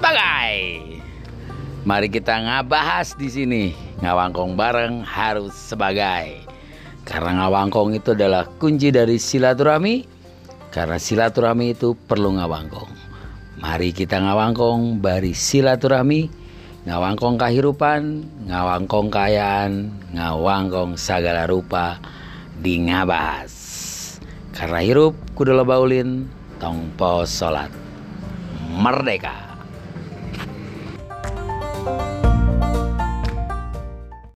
sebagai. Mari kita ngabahas di sini. Ngawangkong bareng harus sebagai. Karena ngawangkong itu adalah kunci dari silaturahmi. Karena silaturahmi itu perlu ngawangkong. Mari kita ngawangkong bari silaturahmi. Ngawangkong kahirupan, ngawangkong kayaan, ngawangkong segala rupa di ngabahas. Karena hirup kudu lebaulin, tongpo salat. Merdeka. you